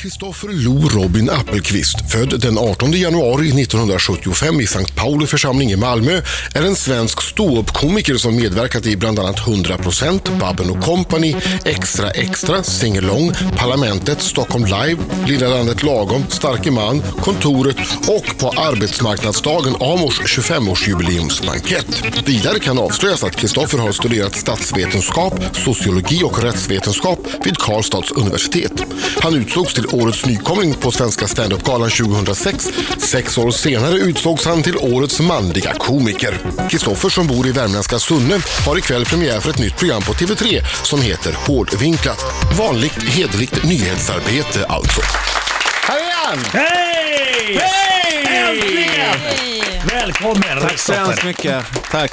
Kristoffer Lo Robin Appelqvist, född den 18 januari 1975 i Sankt Pauli församling i Malmö, är en svensk ståuppkomiker som medverkat i bland annat 100%, Babben Company, Extra Extra, Singelong, Parlamentet, Stockholm Live, Lilla Landet Lagom, Starke Man, Kontoret och på Arbetsmarknadsdagen Amors 25-årsjubileumsbankett. Vidare kan avslöjas att Kristoffer har studerat statsvetenskap, sociologi och rättsvetenskap vid Karlstads universitet. Han utsågs till årets nykomling på Svenska standup-galan 2006. Sex år senare utsågs han till årets manliga komiker. Kristoffer som bor i värmländska Sunne har ikväll premiär för ett nytt program på TV3 som heter Hårdvinklat. Vanligt hederligt nyhetsarbete alltså. Här är han! Hej! Hej! Äntligen! Välkommen Tack så hemskt mycket. Tack.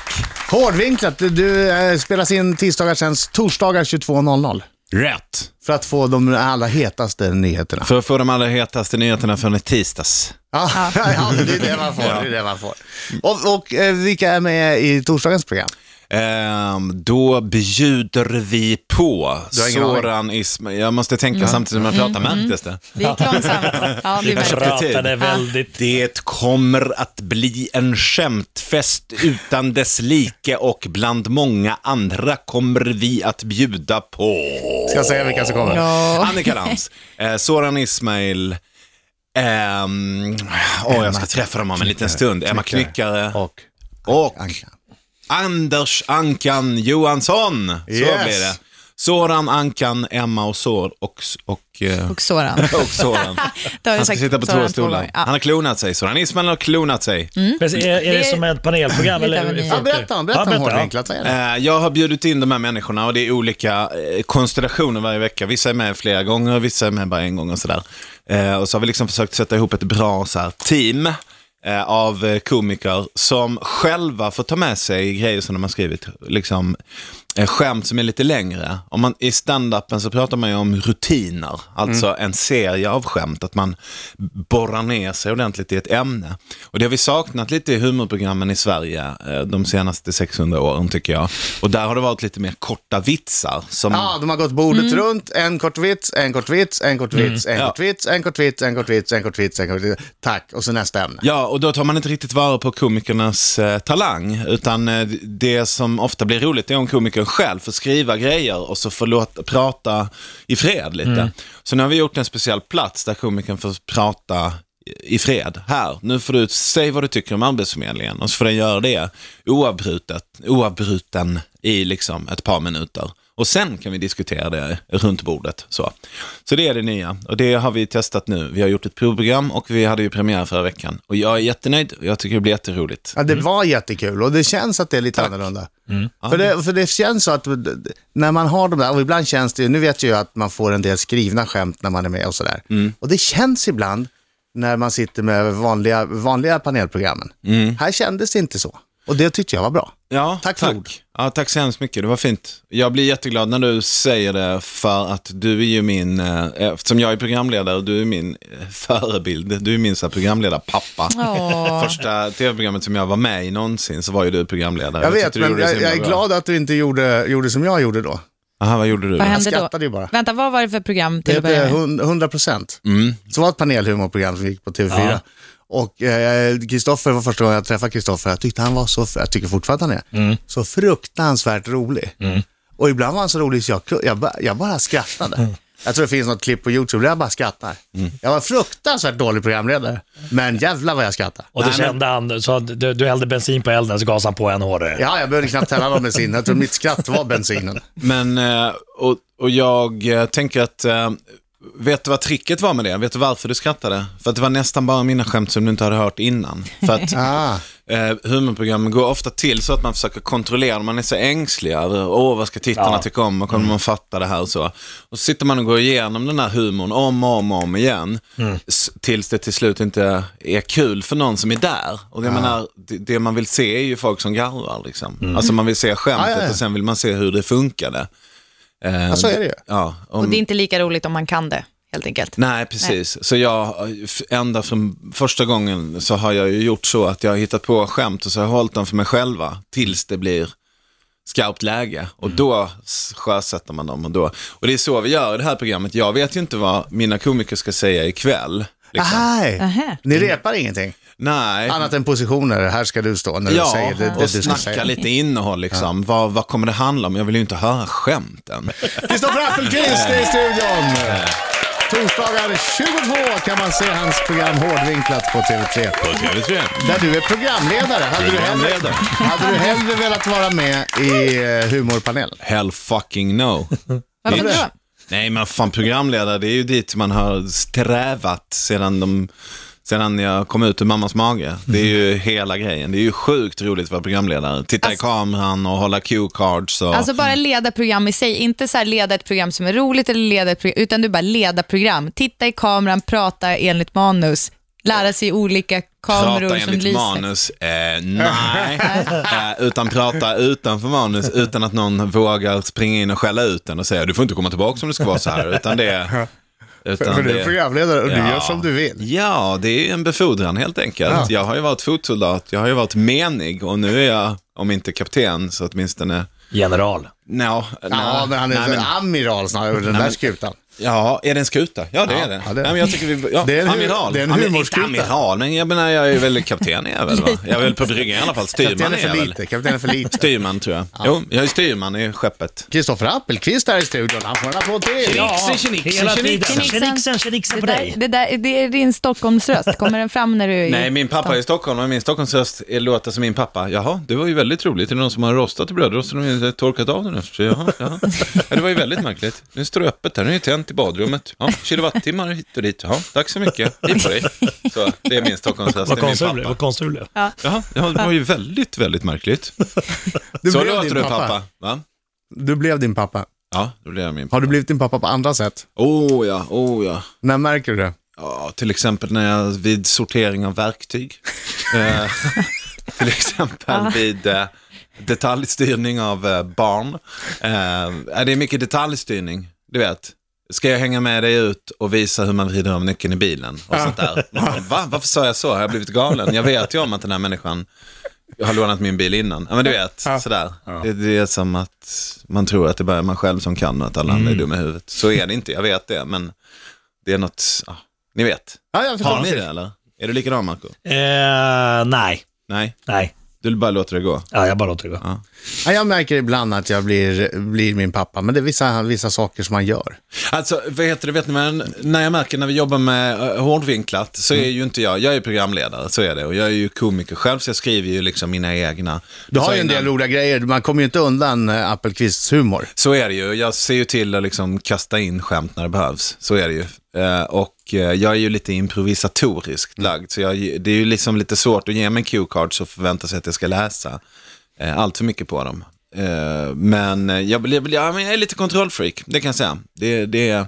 Hårdvinklat, du, du eh, spelas in tisdagar sen torsdagar 22.00. Rätt. För att få de allra hetaste nyheterna. För att få de allra hetaste nyheterna från i tisdags. Ja, ja det är det man får. Det är det man får. Och, och eh, vilka är med i torsdagens program? Ehm, då bjuder vi på. Soran Ismail. Jag måste tänka samtidigt som jag pratar, märktes det? Det gick långsamt. Ja, tid. Pratade väldigt... Det kommer att bli en skämtfest utan dess like och bland många andra kommer vi att bjuda på. Ska jag säga vilka som kommer? Ja. Annika Lantz, eh, Soran Ismail, ehm, åh, jag ska träffa dem om en liten stund. Emma Knyckare Och och Anka. Anders Ankan Johansson. Så Yes. blir det. Soran, Ankan, Emma och Sor och, och, eh, Och Soran. och Soran. Han ska sagt sitta på Soran två stolar. gånger. Han Ja. har klonat sig, Soran Ismail har klonat sig. Men är, är det Det- som ett panelprogram? Eller? Ja, berätta? Eh, Jag har bjudit in de här människorna och det är olika eh, konstellationer varje vecka. Vissa är med flera gånger, vissa är med bara en gång och sådär. Och så har vi liksom försökt sätta ihop ett bra så här, team Eh, av eh, komiker som själva får ta med sig grejer som de har skrivit. Liksom, skämt som är lite längre. Om man, I stand-upen så pratar man ju om rutiner, alltså en serie av skämt. Att man borrar ner sig ordentligt i ett ämne. Och det har vi saknat lite i humorprogrammen i Sverige eh, de senaste 600 åren tycker jag. Och där har det varit lite mer korta vitsar. Som, Ja, de har gått bordet runt, en kort vits, en kort vits, en kort vits, en Ja. kort vits, en kort vits, en kort vits, en kort vits, en kort vits. Tack, och så nästa ämne. Ja, och då tar man inte riktigt vara på komikernas eh, talang, utan eh, det som ofta blir roligt är om komikern själv får skriva grejer och så får låta, prata i fred lite. Så nu har vi gjort en speciell plats där komikern får prata i- i fred. Här, nu får du säga vad du tycker om Arbetsförmedlingen och så får den göra det oavbrutet, oavbruten i liksom ett par minuter. Och sen kan vi diskutera det runt bordet. Så. så det är det nya och det har vi testat nu. Vi har gjort ett provprogram och vi hade ju premiär förra veckan. Och jag är jättenöjd och jag tycker det blir jätteroligt. Ja, det var jättekul och det känns att det är lite annorlunda. För, det, för det känns så att när man har de där, och ibland känns det ju, nu vet jag ju att man får en del skrivna skämt när man är med och sådär. Och det känns ibland när man sitter med vanliga, vanliga panelprogrammen. Här kändes det inte så. Och det tyckte jag var bra. Ja, Tack för ord. Ja, tack så hemskt mycket. Det var fint. Jag blir jätteglad när du säger det för att du är ju min, eh, eftersom jag är programledare, du är min eh, förebild. Du är min så här programledarpappa. Åh. Första tv-programmet som jag var med i någonsin så var ju du programledare. Jag vet, du men det jag, jag är glad att du inte gjorde, gjorde som jag gjorde då. Aha, vad gjorde du då? Vad Jag hände då? skrattade ju bara. Vänta, vad var det för program Det till att börja hette med? hund- 100 procent. Mm. Så var ett panelhumorprogram som gick på TV4. Ja. Och eh, Kristoffer var första gången jag träffade Kristoffer. Jag tyckte han var så, jag tycker fortfarande han är, så fruktansvärt rolig. Och ibland var han så rolig så jag, jag, jag bara skrattade. Jag tror det finns något klipp på YouTube där jag bara skrattar. Jag var fruktansvärt dålig programledare, men jävlar vad jag skrattade. Och det Nej, men- kände han, så du, du hällde bensin på elden så gasade han på en hårdare. Ja, jag behövde knappt tälla någon bensin. Jag tror mitt skratt var bensinen. Men, eh, och, och jag eh, tänker att, eh, vet du vad tricket var med det? Vet du varför du skrattade? För att det var nästan bara mina skämt som du inte hade hört innan. För att Ah. eh, humorprogrammen går ofta till så att man försöker kontrollera, man är så ängslig över, åh vad ska tittarna Ja. tycka om och kommer man fatta det här och så. Och så sitter man och går igenom den här humorn om och om och om igen, s- tills det till slut inte är kul för någon som är där. Och det, menar, det, det man vill se är ju folk som garvar liksom. Alltså man vill se skämtet Ja, ja, ja. och sen vill man se hur det funkade. Eh, Ja, så är det ju. Ja, om, Och det är inte lika roligt om man kan det, helt enkelt. Nej, precis. Så jag, ända från första gången så har jag ju gjort så att jag har hittat på skämt och så har jag hållit dem för mig själva tills det blir skarpt läge och då s- sjösätter man dem. Och, då. och det är så vi gör i det här programmet. Jag vet ju inte vad mina komiker ska säga ikväll. Liksom. Ahaj. Aha. Ni repar ingenting? Nej. Annat än positioner, här ska du stå när du Ja, säger det, det och du ska snacka säga. lite innehåll liksom. Vad, vad kommer det handla om? Jag vill ju inte höra skämten. Kristoffer Appelqvist är i studion. Torsdagar 22 kan man se hans program Hårdvinklat på TV3. På TV3. Där du är programledare. Hade du hellre, Programledare. hade du hellre velat vara med i eh, humorpanelen? Hell fucking no. Varför då? Nej men fan programledare, det är ju dit man har strävat sedan, de, sedan jag kom ut ur mammas mage. Det är ju hela grejen. Det är ju sjukt roligt att vara programledare. Titta i Alltså- kameran och hålla cue-cards. Och... Alltså bara leda program i sig, inte så här leda ett program som är roligt eller leda ett program, utan du bara leda program. Titta i kameran, prata enligt manus, lära sig olika kameror Prata som enligt lyser. manus, eh, nej. eh, utan prata utanför manus, utan att någon vågar springa in och skälla ut den och säga du får inte komma tillbaka om det ska vara så här. Utan det, utan För du är det- programledare och du Ja. gör som du vill. Ja, det är en befordran helt enkelt. Ja. Jag har ju varit fotsoldat, jag har ju varit menig och nu är jag, om inte kapten, så åtminstone General. No, Ja, men han är nej, så men- amiral snarare, den där men- skutan. Ja, är det en skuta? Ja, det Ja, är det. ja, det är Nej, men jag tycker vi, ja, Det är en amiral. det är en Ja, humorskuta. Inte amiral, men jag menar, jag är väl kapten är jag väl, va? Jag är väl på bryggan i alla fall. Styrman Kapten är är för jag väl. lite, kapten är för lite. Styrman tror jag. Jo, jag är styrman i skeppet. Kristoffer Appelqvist är i studion, han får en applåd till. Tjenixen, tjenixen, Hela tiden. tjenixen. Tjenixen, på där, dig. det, där, det är din Stockholmsröst, kommer den fram när du är i Nej, min pappa är i Stockholm och min Stockholmsröst är- låter som min pappa. Jaha, det var ju väldigt roligt. Är det någon som har rostat i brödrosten och inte torkat av den efter? Jaha, jaha. Ja, det var ju väldigt märkligt. Nu står det öppet här, nu är det tänt i badrummet. Ja, kilowattimmar hit och dit. Ja, tack så mycket. Hit på dig. Så, det är min Stockholmsröst, Vad det är min konstig du. Vad konstig du blev. Jaha, ja, det var ju väldigt, väldigt märkligt. Du Så blev låter din du pappa. pappa. Va? Du blev din pappa. Ja, då blev jag min pappa. Har du blivit din pappa på andra sätt? Oh ja, oh ja. När märker du det? Ja, till exempel när jag vid sortering av verktyg. eh, till exempel vid eh, detaljstyrning av eh, barn. Eh, det är mycket detaljstyrning, du vet. Ska jag hänga med dig ut och visa hur man vrider av nyckeln i bilen och sånt där? Man Va? Varför sa jag så? Har jag blivit galen? Jag vet ju om att den här människan har lånat min bil innan. Ja, men du vet, sådär. Det, det är som att man tror att det bara är man själv som kan och att alla andra är dumma i huvudet. Så är det inte, jag vet det, men det är något, ja, ni vet. Ja, jag förstår. Har ni det eller? Är du likadan Marco? Eh, nej, Nej, nej. Du bara låter det gå. Ja, jag bara låter det gå. Ja. Ja, jag märker ibland att jag blir, blir min pappa, men det är vissa, vissa saker som man gör. Alltså, vad heter det, vet ni, men när jag märker när vi jobbar med uh, hårdvinklat så är ju inte jag, jag är programledare, så är det. Och jag är ju komiker själv, så jag skriver ju liksom mina egna. Du har ju en innan- del roliga grejer, man kommer ju inte undan äh, Appelqvists humor. Så är det ju. Jag ser ju till att liksom kasta in skämt när det behövs. Så är det ju. Eh, och eh, jag är ju lite improvisatoriskt lagd. Så jag, det är ju liksom lite svårt att ge mig cue-cards och förvänta sig att jag ska läsa eh, allt för mycket på dem. Eh, men eh, jag, blir- ja, men jag är lite kontrollfreak, det kan jag säga. Det, det,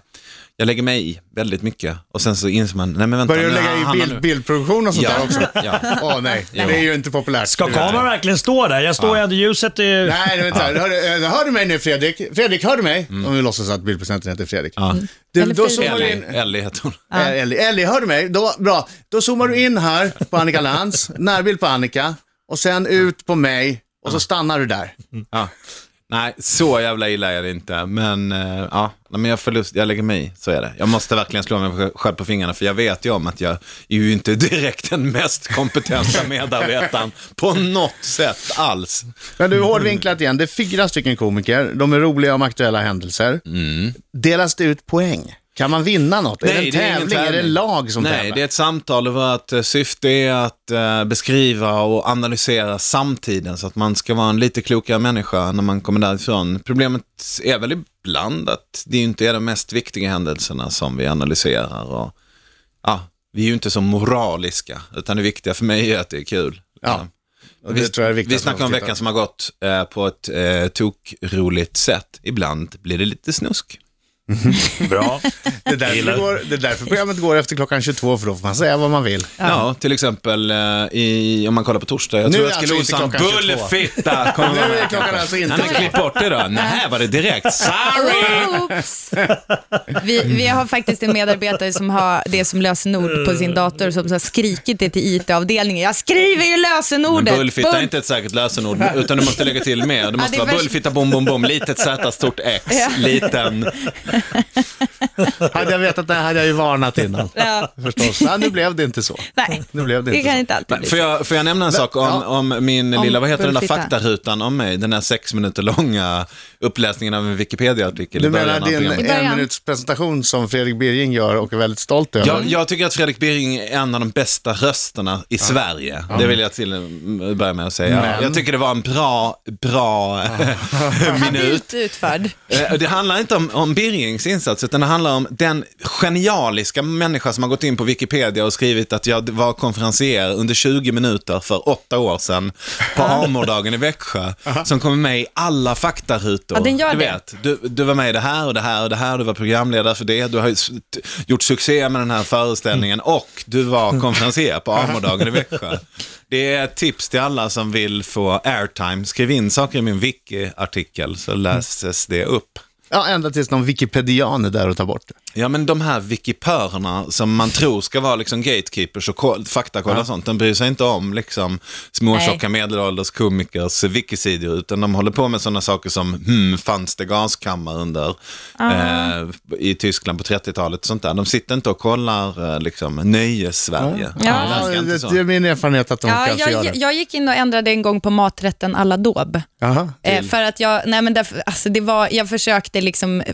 jag lägger mig i väldigt mycket. Och sen så inser man, nej men vänta. Börjar du lägga i nu- bild, bildproduktion och sånt Ja. där också? Ja. Åh nej, det är ju inte populärt. Ska kameran verkligen stå där? Jag står ju ändå, ljuset är... Nej, vänta. Hör, du- hör du mig nu Fredrik? Fredrik, hör du mig? Om vi låtsas att bildproducenten heter Fredrik. Du, Eller då Fredrik. zoomar Ellie, in. Ellie heter hon. Ja. Ellie, Ellie, hör du mig? Då, bra. Då zoomar du in här på Annika Lantz, närbild på Annika och sen ut på mig och så stannar du där. Ja. Nej, så jävla illa är det inte. Men eh, ja, men jag, förlust, jag lägger mig i, så är det. Jag måste verkligen slå mig själv på fingrarna, för jag vet ju om att jag är ju inte direkt den mest kompetenta medarbetaren på något sätt alls. Men du, hårdvinklat igen. Det är fyra stycken komiker. De är roliga om aktuella händelser. Delas det ut poäng? Kan man vinna något? är det en Mm. det ingen tävling? Är det lag som Nej, tävlar? det är ett samtal och vårt eh, syfte är att eh, beskriva och analysera samtiden så att man ska vara en lite klokare människa när man kommer därifrån. Problemet är väl ibland att det inte är de mest viktiga händelserna som vi analyserar. Och, ja, vi är ju inte så moraliska, utan det viktiga för mig är att det är kul. Ja, och vi, tror vi snackar om veckan som har gått eh, på ett eh, tokroligt sätt. Ibland blir det lite snusk. Bra. Det är, därför det, går, det är därför programmet går efter klockan 22, för då får man säga vad man vill. Ja, till exempel eh, i, om man kollar på torsdag. Jag Nu tror jag alltså skulle Olsson, klockan 22. bullfitta! Nu är klockan alltså inte Nej, men klipp bort det då. Nej, var det direkt? Sorry! Oops. Vi, vi har faktiskt en medarbetare som har det som lösenord på sin dator som har skrikit det till IT-avdelningen. Jag skriver ju Men lösenordet! bullfitta är inte ett säkert lösenord, utan du måste lägga till mer. Det måste det är vara bullfitta, bom, bom, bom, litet Z, stort X, Ja. liten... Hade jag vetat det hade jag ju varnat innan. Ja. Förstås. Nej, nu blev det inte så. Nej, Nu blev det det inte kan så. inte alltid bli Får så. jag, får jag nämna en sak om, Ja. om min Om lilla, vad heter den där faktarutan om mig? Den där sex minuter långa uppläsningen av en Wikipedia-artikel Du i början menar av din programmet. En minuts presentation som Fredrik Birging gör och är väldigt stolt över? Jag, jag tycker att Fredrik Birring är en av de bästa rösterna i Sverige. Det vill jag till börja med att säga. Men- Jag tycker det var en bra, bra minut. Ut utförd. Eh, Det handlar inte om, om Insats, utan det handlar om den genialiska människa som har gått in på Wikipedia och skrivit att jag var konferencier under 20 minuter för åtta år sedan på Amordagen i Växjö, som kommer med i alla faktarutor. Ja, den gör du det. vet, du, du var med i det här och det här och det här, du var programledare för det, du har gjort succé med den här föreställningen och du var konferencier på Amordagen i Växjö. Det är ett tips till alla som vill få airtime. Skriv in saker i min wiki-artikel så läses det upp. Ja, ända tills någon wikipedian är där och tar bort det. Ja, men de här wikipörerna som man tror ska vara liksom gatekeepers och ko- faktakolla och sånt, de bryr sig inte om liksom småtjocka medelålders komikers wikisidor, utan de håller på med sådana saker som, hmm, fanns det gaskammare under eh, i Tyskland på 30-talet och sånt där. De sitter inte och kollar eh, liksom nöjes-Sverige. Ja. Ja, det, det är min erfarenhet att de Ja, kanske gör jag, det. jag gick in och ändrade en gång på maträtten alla daub. Eh, för att jag, nej men därför, alltså det var, jag försökte liksom eh,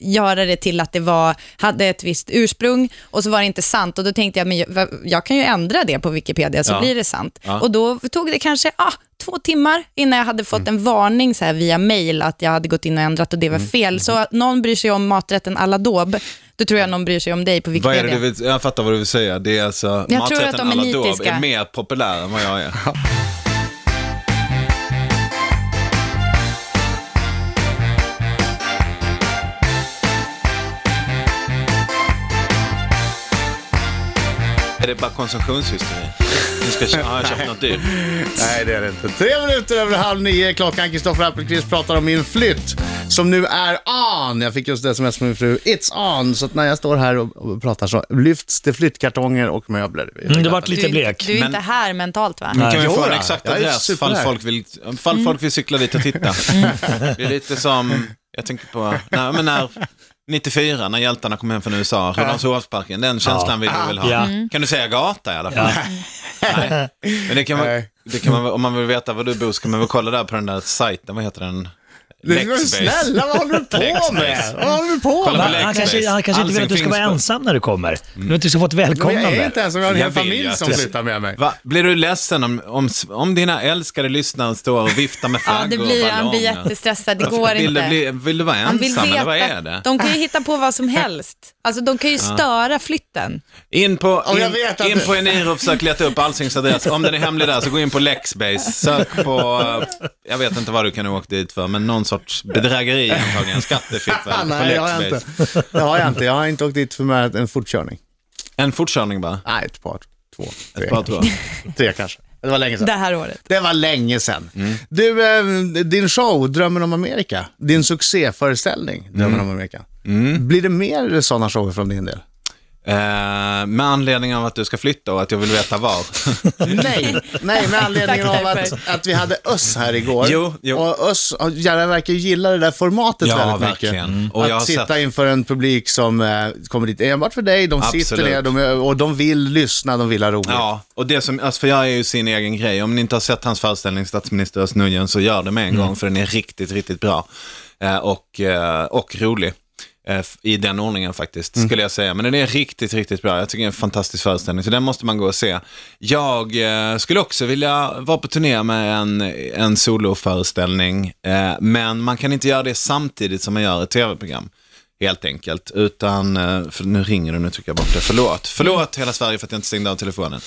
göra det till att det var, hade ett visst ursprung och så var det inte sant och då tänkte jag, men jag, jag kan ju ändra det på Wikipedia så Ja. blir det sant. Ja. Och då tog det kanske ah, två timmar innan jag hade fått en varning så här via mail att jag hade gått in och ändrat och det var fel. Så att någon bryr sig om maträtten alla daub, då tror jag någon bryr sig om dig på Vad Wikipedia. är det du vill, jag fattar vad du vill säga. Det är alltså, Jag tror maträtten att de är är mer populär än vad jag är. Är det bara konsumtionshysteri? Nu ska jag, kö- har jag köpt något dyrt? Nej, det är det inte. Tre minuter över halv nio klockan. Kristoffer Appelqvist pratar om min flytt som nu är on. Jag fick just det sms från min fru. It's on. Så att när jag står här och, pratar så lyfts det flyttkartonger och möbler. Mm, det vart lite du, blek. du är Men- inte här mentalt va? Kan vi få en exakt adress fall folk, vill, fall folk vill cykla dit och titta? Det är lite som, jag tänker på, nej, men när 94 när hjältarna kom hem från USA, Rålambshovsparken, den känslan vill du väl ha? Ja. Mm. Kan du säga gata i alla fall? Nej. Men det kan, man, det kan man, om man vill veta var du bor så kan man väl kolla där på den där sajten, vad heter den? Snälla, vad håller du på med? Vad håller du på med? Han, kanske, han kanske inte vill att du ska vara ensam när du kommer. Du att du ska få ett Men jag är välkomnande. inte ens, jag har en hel familj som flyttar med mig. Va? Blir du ledsen om, om, om dina älskade lyssnare står och viftar med Ja, flaggor det och blir, han blir jättestressad. Det går vill inte. Du bli, vill du vara Han vill ensam eller vad veta. är det? De kan ju hitta på vad som helst. Alltså, de kan ju störa flytten. In på, in, vet att in det- på Eniro och försök leta upp Alsings adress. Om den är hemlig där så gå in på Lexbase. Sök på, jag vet inte vad du kan ha åkt dit för, men någon sorts bedrägeri antagligen. Skattefiffel Nej, har jag Lexbase. inte. Det har jag inte. Jag har inte åkt dit för med en fortkörning. En fortkörning bara. Nej, ett par, två, tre. Ett par, jag. Tre kanske. Det var länge sedan. Det här året. Det var länge sedan. Mm. Du, eh, din show Drömmen om Amerika, din succéföreställning Drömmen Mm. om Amerika. Blir det mer sådana shower från din del? Eh, med anledning av att du ska flytta och att jag vill veta var. Nej, nej med anledning av att, att vi hade Öss här igår. Jo, jo. Och Öss och verkar ju gilla det där formatet Ja, väldigt verkligen. mycket. Och jag har att sitta sett- inför en publik som eh, kommer dit enbart för dig, de sitter Absolut. ner de, och de vill lyssna, de vill ha roligt. Ja, och det som, alltså för jag är ju sin egen grej. Om ni inte har sett hans föreställning Statsminister Özz Nujen så gör det med en gång för den är riktigt, riktigt bra. Eh, och, eh, och rolig. Eh, I den ordningen faktiskt, skulle jag säga. Men den är riktigt, riktigt bra. Jag tycker det är en fantastisk föreställning, så den måste man gå och se. Jag eh, skulle också vilja vara på turné med en, en soloföreställning, eh, men man kan inte göra det samtidigt som man gör ett tv-program. Helt enkelt, utan, eh, nu ringer det, nu trycker jag bort det. Förlåt, förlåt hela Sverige för att jag inte stängde av telefonen.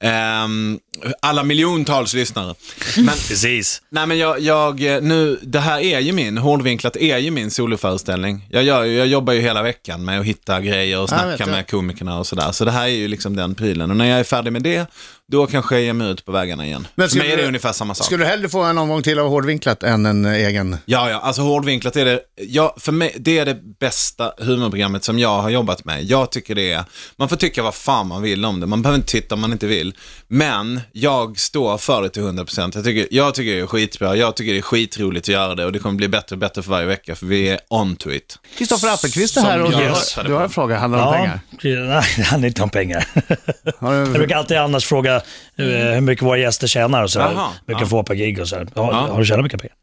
Ehm, alla miljontals lyssnare. Men, Precis. nej men jag, jag, eh, nu, det här är ju min, hårdvinklat är ju min soloföreställning. Jag, gör, ju- jag jobbar ju hela veckan med att hitta grejer och snacka med komikerna och sådär. Så det här är ju liksom den prylen. Och när jag är färdig med det, då kanske jag ger mig ut på vägarna igen. Men För mig är det du- ungefär samma sak. Skulle du hellre få en omgång till av hårdvinklat än en egen? Ja, ja, alltså hårdvinklat är det, ja, för mig, det är det bästa humorprogrammet som jag har jobbat med. Jag tycker det är, man får tycka vad fan man vill om det, man behöver inte titta om man inte vill. Men jag står för det till 100%. Jag tycker, jag tycker det är skitbra, jag tycker det är skitroligt att göra det och det kommer bli bättre och bättre för varje vecka för vi är on to it. Kristoffer Appelqvist är här och jag du har, du har på. en fråga, handlar det om pengar? Nej, det handlar inte om pengar. Jag brukar alltid annars fråga eh, hur mycket våra gäster tjänar och sådär. Jaha, Hur mycket ja. får per gig och sådär. Har, Ja. har du tjänat mycket pengar?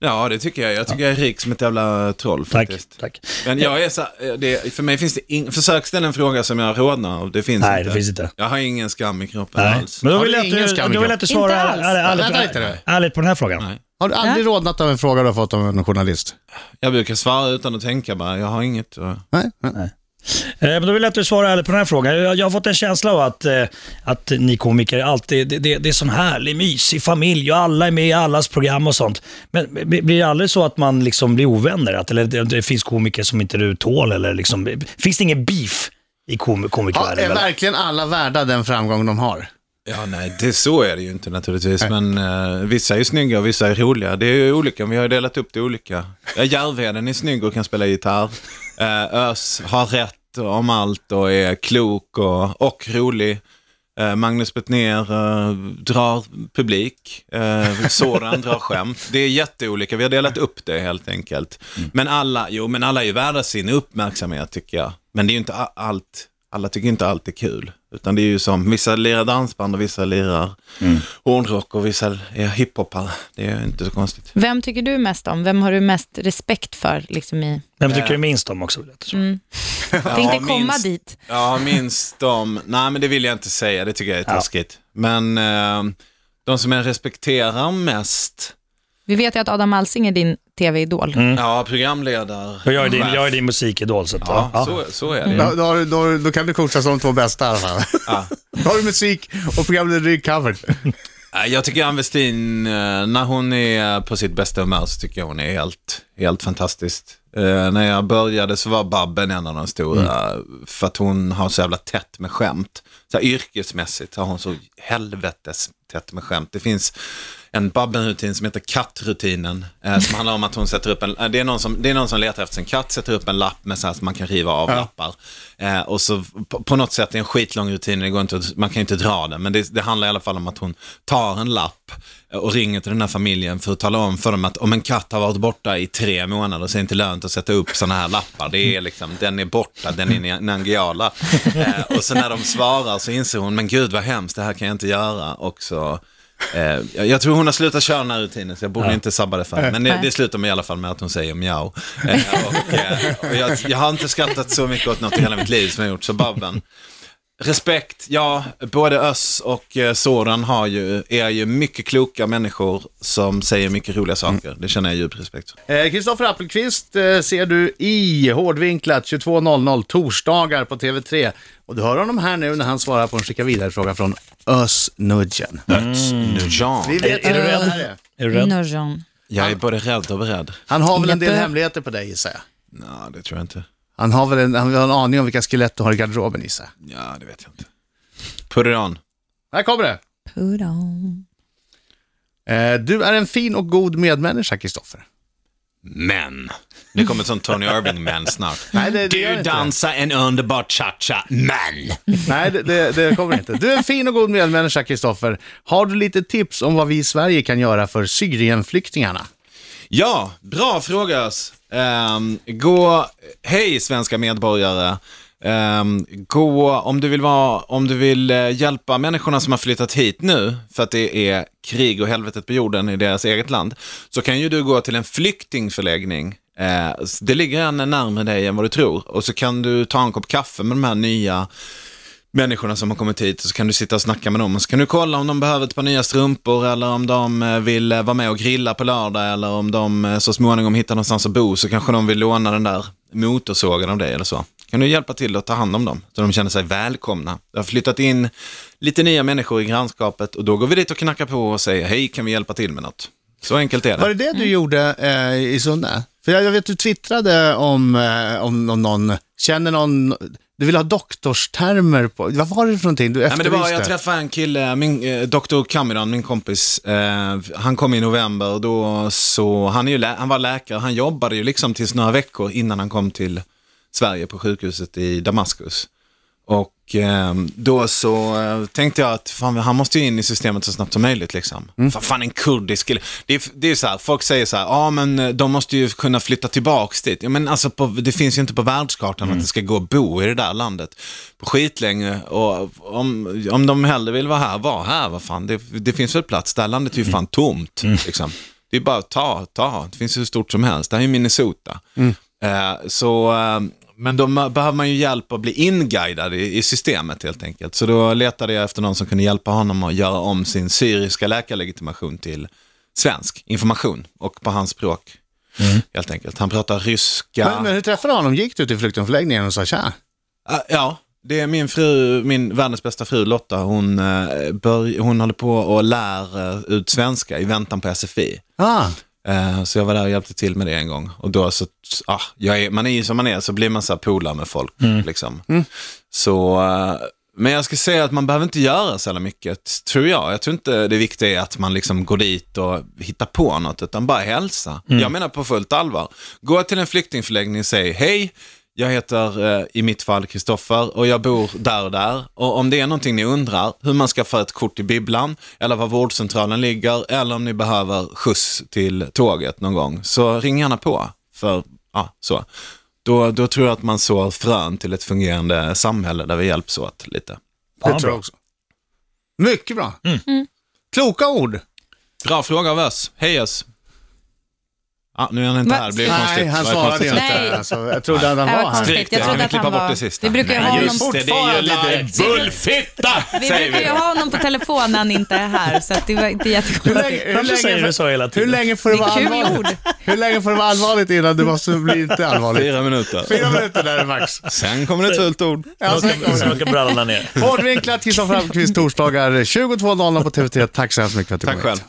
Ja, det tycker jag. Jag tycker jag är rik som ett jävla troll Tack. faktiskt. tack. Men jag är så, det, för mig finns det ing, försök ställa en fråga som jag rodnar av. Det finns Nej, inte. det finns inte. Jag har ingen skam i kroppen Nej. alls. Men då vill du jag ingen att du, vill att du Inte svarar alls. ärligt, på den här frågan. Nej. har du aldrig rodnat av en fråga du har fått av en journalist? Jag brukar svara utan att tänka bara, jag har inget. att- Nej? Nej. Eh, Men då vill jag att du svarar ärligt på den här frågan. Jag, har fått en känsla av att, eh, att ni komiker alltid, det, det, det är sån härlig, mysig familj och alla är med i allas program och sånt. Men blir det aldrig så att man liksom blir ovänner? Att, eller det, det finns komiker som inte du tål? Eller liksom, finns det ingen beef i kom, Ja, komikervärlden? är eller? verkligen alla värda den framgång de har? Ja, nej, det, så är det ju inte naturligtvis. Men eh, vissa är snygga och vissa är roliga. Det är ju olika, vi har ju delat upp det olika. Ja, Järvheden är snygg och kan spela gitarr. Eh, Ös har rätt om allt och är klok och, och rolig. Eh, Magnus Bettner eh, drar publik. Eh, Soran drar skämt. Det är jätteolika, vi har delat upp det helt enkelt. Men alla, jo men alla är ju värda sin uppmärksamhet tycker jag. Men det är ju inte allt, alla tycker inte allt är kul. Utan det är ju som, vissa lirar dansband och vissa lirar hårdrock och vissa är hiphopare. Det är ju inte så konstigt. Vem tycker du mest om? Vem har du mest respekt för? Liksom i... Vem tycker du minst om också? Jag tänkte komma minst- dit. Ja, minst de, nej men det vill jag inte säga, det tycker jag är Ja. taskigt. Men eh, de som jag respekterar mest, Vi vet ju att Adam Alsing är din tv-idol. ja programledare, Och jag är din, jag är din musikidol. Så att, Ja, ja. Så, så är det. Då, då, då, då kan du coacha som de två bästa i alla fall. Ja. Då har du musik och programlederi covered. Nej, Jag tycker Ann Westin, eh, när hon är på sitt bästa humör så tycker jag hon är helt, helt fantastiskt. Eh, när jag började så var Babben en av de stora, för att hon har så jävla tätt med skämt. Så här, yrkesmässigt har hon så helvetes tätt med skämt. Det finns en Babben-rutin som heter kattrutinen, eh, som handlar om att hon sätter upp en, eh, det är, någon som, det är någon som letar efter sin katt, sätter upp en lapp med så här som man kan riva av lappar. Eh, och så på, på något sätt, det är en skitlång rutin, det går inte, man kan inte dra den, men det, det handlar i alla fall om att hon tar en lapp eh, och ringer till den här familjen för att tala om för dem att om en katt har varit borta i tre månader så är det inte lönt att sätta upp sådana här lappar. Det är liksom, den är borta, den är Nangiala. Eh, och så när de svarar så inser hon, men gud vad hemskt, det här kan jag inte göra. Och så, eh, jag, tror hon har slutat köra den här rutinen, så jag borde inte sabba det för henne. Men det, det slutar med i alla fall med att hon säger mjau. Eh, och, eh, och jag, jag har inte skrattat så mycket åt något i hela mitt liv som jag gjort, så Babben. Respekt, ja, både Öss och eh, Soran har ju, är ju mycket kloka människor som säger mycket roliga saker. Det känner jag djup respekt för. Eh, Kristoffer Appelqvist eh, ser du i Hårdvinklat 22.00 torsdagar på TV3. Och du hör honom här nu när han svarar på en skicka vidare-fråga från Ösnudgen. Nujan. Vi vet Är du vem det rädd? här är. Är du rädd? Nurjan. Jag är både rädd och beredd. Han har väl en del Jeppe. hemligheter på dig gissar jag. Nej, det tror jag inte. Han har väl en, han har en aning om vilka skelett du har i garderoben gissar jag. Ja, det vet jag inte. Put it on. Här kommer det. Put on. Eh, du är en fin och god medmänniska, Kristoffer. Men. Det kommer sånt Tony Irving-men snart. Nej, det, det Du dansar en underbar cha-cha, men. Nej, det, det, det kommer inte. Du är en fin och god medmänniska, Kristoffer. Har du lite tips om vad vi i Sverige kan göra för Syrienflyktingarna? Ja, bra fråga. Ehm, gå, hej svenska medborgare. Um, gå, om du vill, vara, om du vill eh, hjälpa människorna som har flyttat hit nu, för att det är krig och helvetet på jorden i deras eget land, så kan ju du gå till en flyktingförläggning. Uh, det ligger en närmare dig än vad du tror. Och så kan du ta en kopp kaffe med de här nya människorna som har kommit hit och så kan du sitta och snacka med dem och så kan du kolla om de behöver ett par nya strumpor eller om de eh, vill vara med och grilla på lördag eller om de så småningom hittar någonstans att bo så kanske de vill låna den där motorsågen av dig eller så. Kan du hjälpa till att ta hand om dem så de känner sig välkomna? Det har flyttat in lite nya människor i grannskapet och då går vi dit och knackar på och säger hej, kan vi hjälpa till med något? Så enkelt är det. Var det det du gjorde eh, i Sunne? För jag, jag vet du twittrade om, eh, om, om någon, känner någon, du vill ha doktorstermer på, vad var det för någonting du Nej, men det var, jag efterlyste? träffade en kille, min, eh, Dr. Cameron, min kompis. Eh, han kom i november och då så, han, är ju lä- han var läkare, han jobbade ju liksom tills några veckor innan han kom till Sverige på sjukhuset i Damaskus. Och eh, då så eh, tänkte jag att fan, han måste ju in i systemet så snabbt som möjligt. Liksom. Fan, fan en kurdisk kille. Det är, det är så här, folk säger så här, ja men eh, de måste ju kunna flytta tillbaks dit. Ja, men alltså på, det finns ju inte på världskartan att det ska gå att bo i det där landet på skitlänge. Och om, om de hellre vill vara här, var här, vad fan. Det, det finns väl plats, det här landet är ju fan tomt. Liksom. Det är bara att ta, ta. Det finns hur stort som helst. Det här är Minnesota. Eh, så, eh, men då behöver man ju hjälp att bli inguidad i, i systemet helt enkelt. Så då letade jag efter någon som kunde hjälpa honom att göra om sin syriska läkarlegitimation till svensk information och på hans språk. Helt enkelt. Han pratar ryska. Men, men hur träffade du honom? Gick du till flyktingförläggningen och sa tja? Ja, det är min fru, min världens bästa fru Lotta, hon, eh, bör, hon håller på och lär eh, ut svenska i väntan på SFI. Ah, Så jag var där och hjälpte till med det en gång. Och då så, ah, är, man är ju som man är, så blir man så här polare med folk. Liksom. Så, eh, men jag ska säga att man behöver inte göra så jävla mycket, tror jag. Jag tror inte det viktiga är att man liksom går dit och hittar på något, utan bara hälsa. Jag menar på fullt allvar. Gå till en flyktingförläggning och säg hej, jag heter eh, i mitt fall Kristoffer och jag bor där och där. Och om det är någonting ni undrar, hur man ska få ett kort i bibblan, eller var vårdcentralen ligger, eller om ni behöver skjuts till tåget någon gång, så ring gärna på. För, ja, så. Då, då tror jag att man sår frön till ett fungerande samhälle där vi hjälps åt lite. det tror jag också. Mycket bra. Mm. Kloka ord. Bra fråga av oss. Hej oss. Ja, nu är han inte Va? här, Nej, konstigt. Nej, han svarade konstigt? inte. Nej. Alltså, jag trodde att han var här. Strikt, Jag ja. trodde Vi att han bort var... det sista. Vi brukar ju ha honom... just det, det är ju lite bullfitta, Vi brukar ju ha honom på telefon när han inte är här, så att det var inte Hur jättekonstigt. länge, hur, Varför säger länge, du så hela hur tiden? länge får det Det är vara kul allvarligt? Hur länge får det vara allvarligt innan det måste bli inte allvarligt? Fyra minuter. Fyra minuter där är max. Sen kommer det ett fult ord. Ja, sen kommer Så det. åker brallorna ner. Hårdvinklat, Kristoffer Appelqvist, torsdagar 22.00 på TV3. Tack så hemskt mycket för att du Tack kom hit. själv.